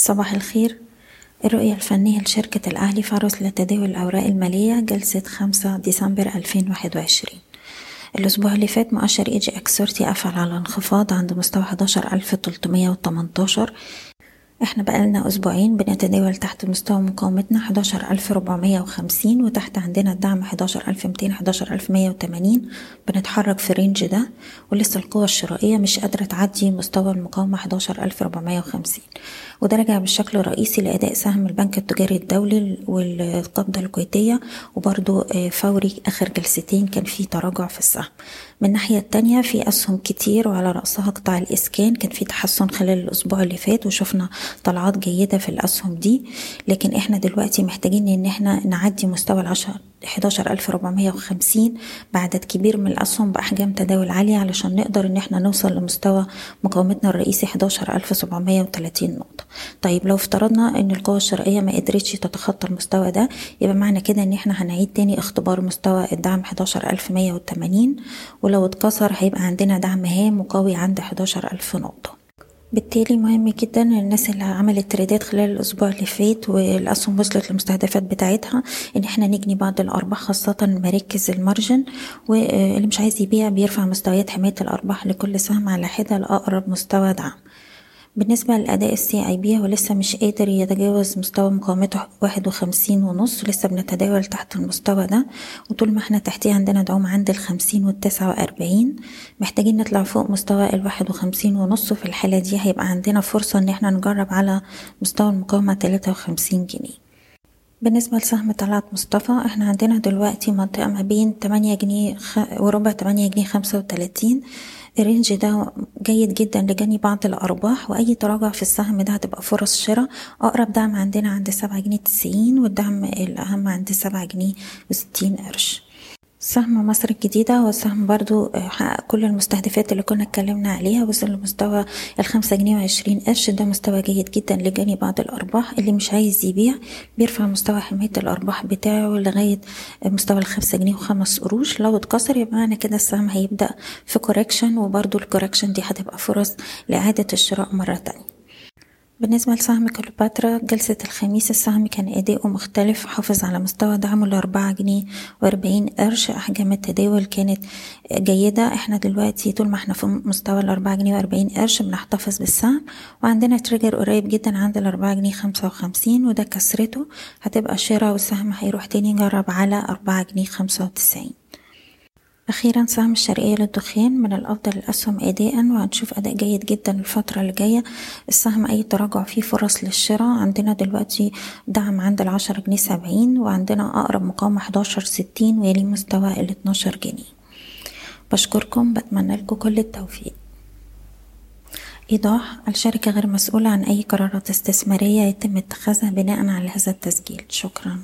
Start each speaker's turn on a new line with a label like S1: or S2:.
S1: صباح الخير. الرؤية الفنية لشركة الأهلي فارس لتداول الأوراق المالية جلسة خمسة ديسمبر ألفين واحد وعشرين. الأسبوع اللي فات مؤشر EGX thirty قفل على انخفاض عند مستوى حداشر ألف تلتمية وتمنتاشر إحنا بقالنا أسبوعين بنتداول تحت مستوى مقاومتنا حداشر ألف ربعمية وخمسين وتحت عندنا الدعم حداشر ألف ميتين حداشر ألف مية وتمانين. بنتحرك في ال range ده ولسه القوة الشرائية مش قادرة تعدي مستوى المقاومة حداشر ألف ربعمية وخمسين. وده راجع بالشكل الرئيسي لأداء سهم البنك التجاري الدولي والقبضة الكويتية وبرضو فوري آخر جلستين كان في تراجع في السهم. من الناحية التانية في أسهم كتير وعلى رأسها قطاع الإسكان. كان في تحسن خلال الأسبوع اللي فات وشفنا طلعات جيدة في الأسهم دي. لكن إحنا دلوقتي محتاجين إن إحنا نعدي مستوى العشر 11450 بعدد كبير من الأسهم بأحجام تداول عالية علشان نقدر إن إحنا نوصل لمستوى مقاومتنا الرئيسي 11730 نقطة. طيب لو افترضنا إن القوة الشرائية ما قدرتش تتخطى المستوى ده يبقى معنى كده إن إحنا هنعيد تاني اختبار مستوى الدعم 11180 ولو اتكسر هيبقى عندنا دعم هام وقوي عند 11000 نقطة. بالتالي مهم جدا الناس اللي عملت تريدات خلال الأسبوع اللي فات والأسهم وصلت للمستهدفات بتاعتها إن إحنا نجني بعض الأرباح خاصه مراكز المارجن واللي مش عايز يبيع بيرفع مستويات حماية الأرباح لكل سهم على حدة لأقرب مستوى دعم. بالنسبة لأداء السي اي بي هو لسه مش قادر يتجاوز مستوى مقاومته واحد وخمسين ونص لسه بنتداول تحت المستوى ده. وطول ما إحنا تحتيه عندنا دعوم عند الخمسين والتسعة وأربعين. محتاجين نطلع فوق مستوى الواحد وخمسين ونص وفي الحالة دي هيبقى عندنا فرصة إن إحنا نجرب على مستوى المقاومة تلاتة وخمسين جنيه. بالنسبة لسهم طلعت مصطفى إحنا عندنا دلوقتي منطقة ما بين تمانية جنيه وربع تمانية جنيه خمسة وتلاتين. الرينج ده جيد جدا لجني بعض الأرباح وأي تراجع في السهم ده هتبقى فرص شراء. أقرب دعم عندنا عند سبعة جنيه تسعين والدعم الأهم عند سبعة جنيه وستين قرش. سهم مصر الجديدة هو سهم برضو حقق كل المستهدفات اللي كنا اتكلمنا عليها وصل لمستوى الخمسة جنيه وعشرين قرش. ده مستوى جيد جدا لجني بعض الأرباح. اللي مش عايز يبيع بيرفع مستوى حماية الأرباح بتاعه لغاية مستوى الخمسة جنيه وخمس قروش. لو اتكسر يبقى معنى كده السهم هيبدأ في correction وبرضو ال correction دي هتبقى فرص لإعادة الشراء مرة تانية. بالنسبة لسهم كليوباترا جلسة الخميس السهم كان أداؤه مختلف حافظ على مستوى دعمه لأربعة جنيه وأربعين قرش أحجام التداول كانت جيدة. إحنا دلوقتي طول ما إحنا في مستوى الأربعة جنيه وأربعين قرش بنحتفظ بالسهم وعندنا تريجر قريب جدا عند الأربعة جنيه خمسة وخمسين وده كسرته هتبقى شراء والسهم هيروح تاني يجرب على أربعة جنيه خمسة وتسعين. أخيرا سهم الشرقية للدخان من الأفضل الأسهم أداء وهنشوف أداء جيد جدا الفترة اللي جاية. السهم أي تراجع فيه فرص للشراء. عندنا دلوقتي دعم عند العشرة جنيه سبعين وعندنا أقرب مقاومة حداشر ستين ويلي مستوى الاتناشر جنيه. بشكركم بتمنى لكم كل التوفيق. إيضاح الشركة غير مسؤولة عن أي قرارات استثمارية يتم اتخاذها بناء على هذا التسجيل. شكراً.